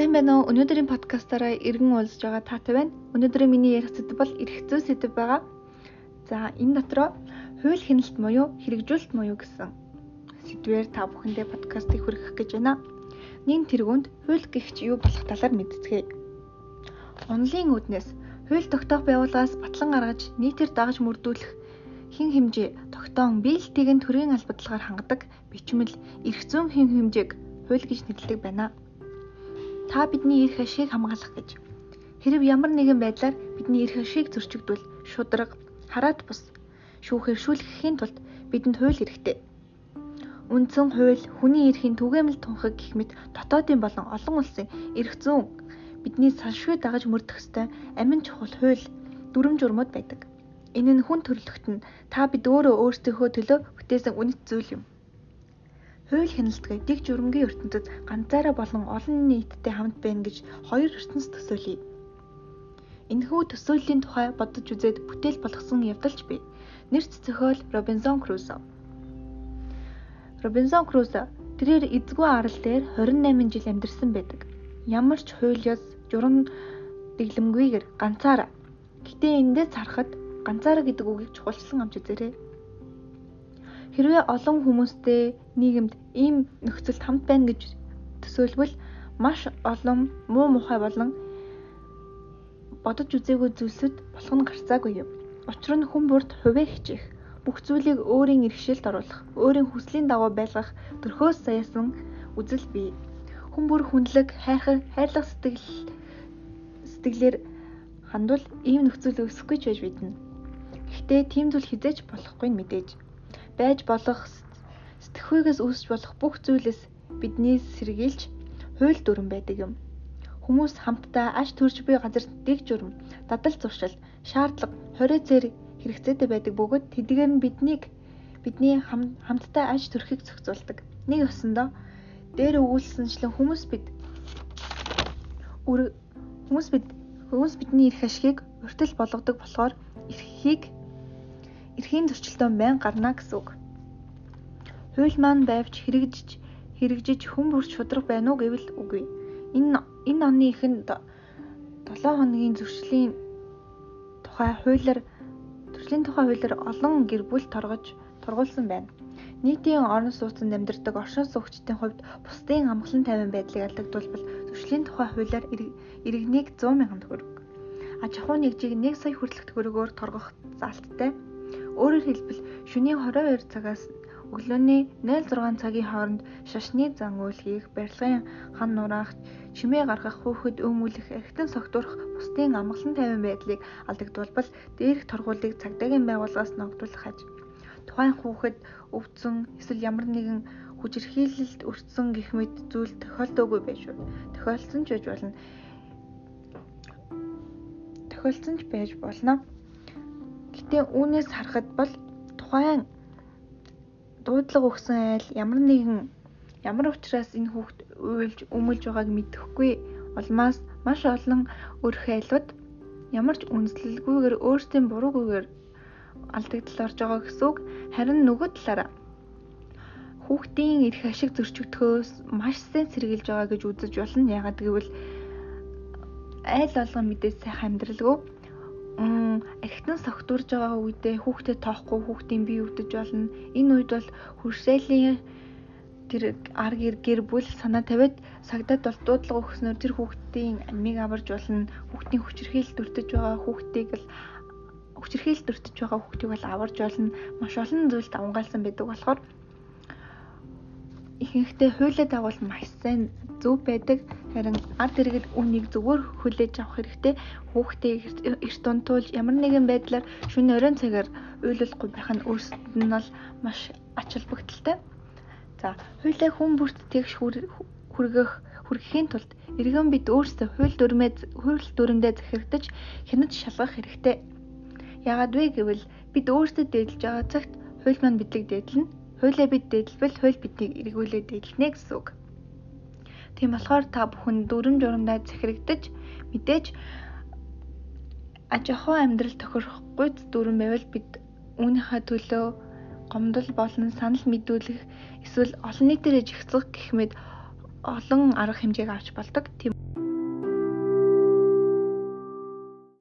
Сайн байна уу? Өнөөдрийн подкастаараа иргэн уулзж байгаа таатай байна. Өнөөдрийн миний ярих сэдэв бол эрх зүй сэдэв байгаа. За, энэ дотроо хууль хяналт буюу хэрэгжүүлэлт буюу гэсэн сэдвээр та бүхэндээ подкастыг хүргэх гэж байна. Нин тэргуунд хууль гихч юу болох талаар мэдцгээе. Онлын үднэс хууль тогтоох байгууллагаас батлан гаргаж нийтээр дагаж мөрдүүлэх хин хэмжээ тогтоон биелэлтийг нь төрийн албадлагаар хангадаг бичмэл эрх зүйн хин хэмжээг хууль гэж нэрлэдэг байна та бидний эрх ашиг хамгаалах гэж. Хэрв ямар нэгэн байдлаар бидний эрх ашиг зөрчигдвөл шудраг, хараат бус шүүхээр шүүлгэхийн тулд бидэнд хууль хэрэгтэй. Үндсэн хууль хүний эрхийн түгээмэл тунхаг гэх мэт дотоодын болон олон улсын эрх зүйн бидний салшгүй дагаж мөрдөх ёстой амин чухал хууль дүрм журмууд байдаг. Энэ нь хүн нь та бид өөрөө өөрсдийнхөө төлөө бүтээсэн үнэт зүйл юм. Хууль хяналтгүй дэг журмгийн ертөнцид ганцаараа болон олон нийттэй хамт байна гэж хоёр ертөнц төсөөлье. Энэхүү төсөөллийн тухай бодож үзээд бүтээл болгосон явдалч бий. Нэрц зохиол Робинсон Крузо. Робинсон Крузо тэрээр эзгүй арал дээр 28 жил амьдарсан байдаг. Ямар ч хууль ёс, журам дэглэмгүйгээр ганцаараа. Гэтэ эндээс харахад ганцаараа гэдэг үгийг чухалчлан амж үзээрэй. Хэрвээ олон хүмүүстэй нийгэмд ийм нөхцөлд хамт байна гэж төсөөлбөл маш олон муу мухай болон бодож үзээгүй зүйлсүүд болох нь гарцаагүй юм. Учир нь хүн бүрд хувиа хичээх, бүх зүйлийг өөрийн иргэшилд оруулах, өөрийн хүслийн дагуу байлгах төрхөөс саяасан үзэл бий. Хүн бүр хүндлэг, хайрхаг, хайрлах сэтгэл сэтгэлээр хандвал ийм нөхцөл үүсэхгүй ч байж биднэ. Гэхдээ тийм зүйл хизээч болохгүй мэдээж байж болох сэтгхүйгээс үүсч болох бүх зүйлээс бидний сэргийлж хууль дүрэн байдаг юм. Хүмүүс хамтдаа аж төрж буй газар дэг журам, дадал зуршил, шаардлага, хорио зэрэг хэрэгцээтэй байдаг бөгөөд тэдгээр нь биднийг бидний хамтдаа аж төрхийг зохицуулдаг. Нэг өсөндөө дээр өгүүлсэнчлэн хүмүүс бид хүмүүс бид хүмүүс бидний эрх ашигыг уртл болгодог болохоор эрхийг эрхийн зөрчилдөөн байн гарна гэсэн үг. Хууль маань байвч хэрэгжиж хэрэгжиж хүн бүрч шудрах байна уу гэвэл үгүй. Энэ энэ оны эхэнд 7 хоногийн зөрчлийн тухай хуулиар төрлийн тухай хуулиар олон гэр бүл торгож тургуулсан байна. Нийтийн орон сууцнд амьдардаг оршин суугчдын хувьд бусдын амгалан тайван байдлыг алдагдуулбал зөрчлийн тухай хуулиар иргэнийг 100 сая төгрөг, аж ахуй нэгжийг 1 сая хүртэлх төгрөгөөр торгох залттай Өөрөөр хэлбэл шөнийн 22 цагаас өглөөний 06 цагийн хооронд шашны зан үйл хийх, барилгын хан нураах, чимээ гаргах, хөөхөд өмүүлэх, эргэтэн согтуурах бусдын амгалан тайван байдлыг алдагдуулбал дээрх торгуулийг цагдаагийн байгууллагаас ногдуулах аж. Тухайн хүүхэд өвдсөн эсвэл ямар нэгэн хүчирхийлэлд өртсөн гэх мэт зүйл тохиолдоогүй байж болно. Тохиолдсон ч байж болно. Тохиолдсон ч байж болно. Гэхдээ үүнээс харахад бол тухайн дуудлага өгсөн айл ямар нэгэн ямар учраас энэ хүүхд уйлж өмөлж байгааг мэдэхгүй улмаас маш олон өрх айлууд ямар ч үнслэлгүйгээр өөрсдийн буруугүйгээр алдагдал орж байгаа гэсэн үг. Харин нөгөө талаараа хүүхдийн эрх ашиг зөрчигдөхөөс маш сайн сэргийлж байгаа гэж үзэж болно. Ягаад гэвэл айл болгон мэдээ сайхан амьдралгүй архитан согтурж байгаа үедээ хүүхдэд тоохгүй хүүхдийн бие өвдөж болно. Энэ үед бол хөрсөлийн тэр ар гэр гэр бүл санаа тавиад сагдад бол дуудлага өгснөөр тэр хүүхдийн амийг аварж болно. Хүүхдийн хүчирхийлэл дүртэж байгаа хүүхдийг л хүчирхийлэл дүртэж байгаа хүүхдийг бол аварж болно. Маш олон зүйлд авангаалсан байдаг болохоор ихэнхдээ хуулиа дагуул маш сайн зөв байдаг. Харин ард иргэд үнийг зөвөр хүлээж авах хэрэгтэй. Хүүхдийг эрт унтуул ямар нэгэн байдлаар шөнө оройн цагаар уйлуулахгүй байх нь өөрсдөд нь бол маш ач холбогдолтой. За, хуулиа хүн бүрт тэгш хүргэх хүргэхийн тулд иргэн бид өөрсдөө хууль дүрмээ хууль дүрэндээ захирагдаж хянаж шалгах хэрэгтэй. Яагаад вэ гэвэл бид өөрсдөө дээдлж байгаа цагт хууль маань бидлэг дээдлэнэ Хуулиа бид дэдлбэл хууль биднийг эргүүлээд дэдлэнэ гэсэн үг. Тийм болохоор та бүхэн дүрм журамдаа захирагдаж мэдээж аж ахуй амьдрал тохирохгүй дүрм байвал бид үүнийхээ төлөө гомдол болон санал мэдүүлэх эсвэл олон нийтээр жигцэх гэх мэт олон арга хэмжээг авч болдог. Тийм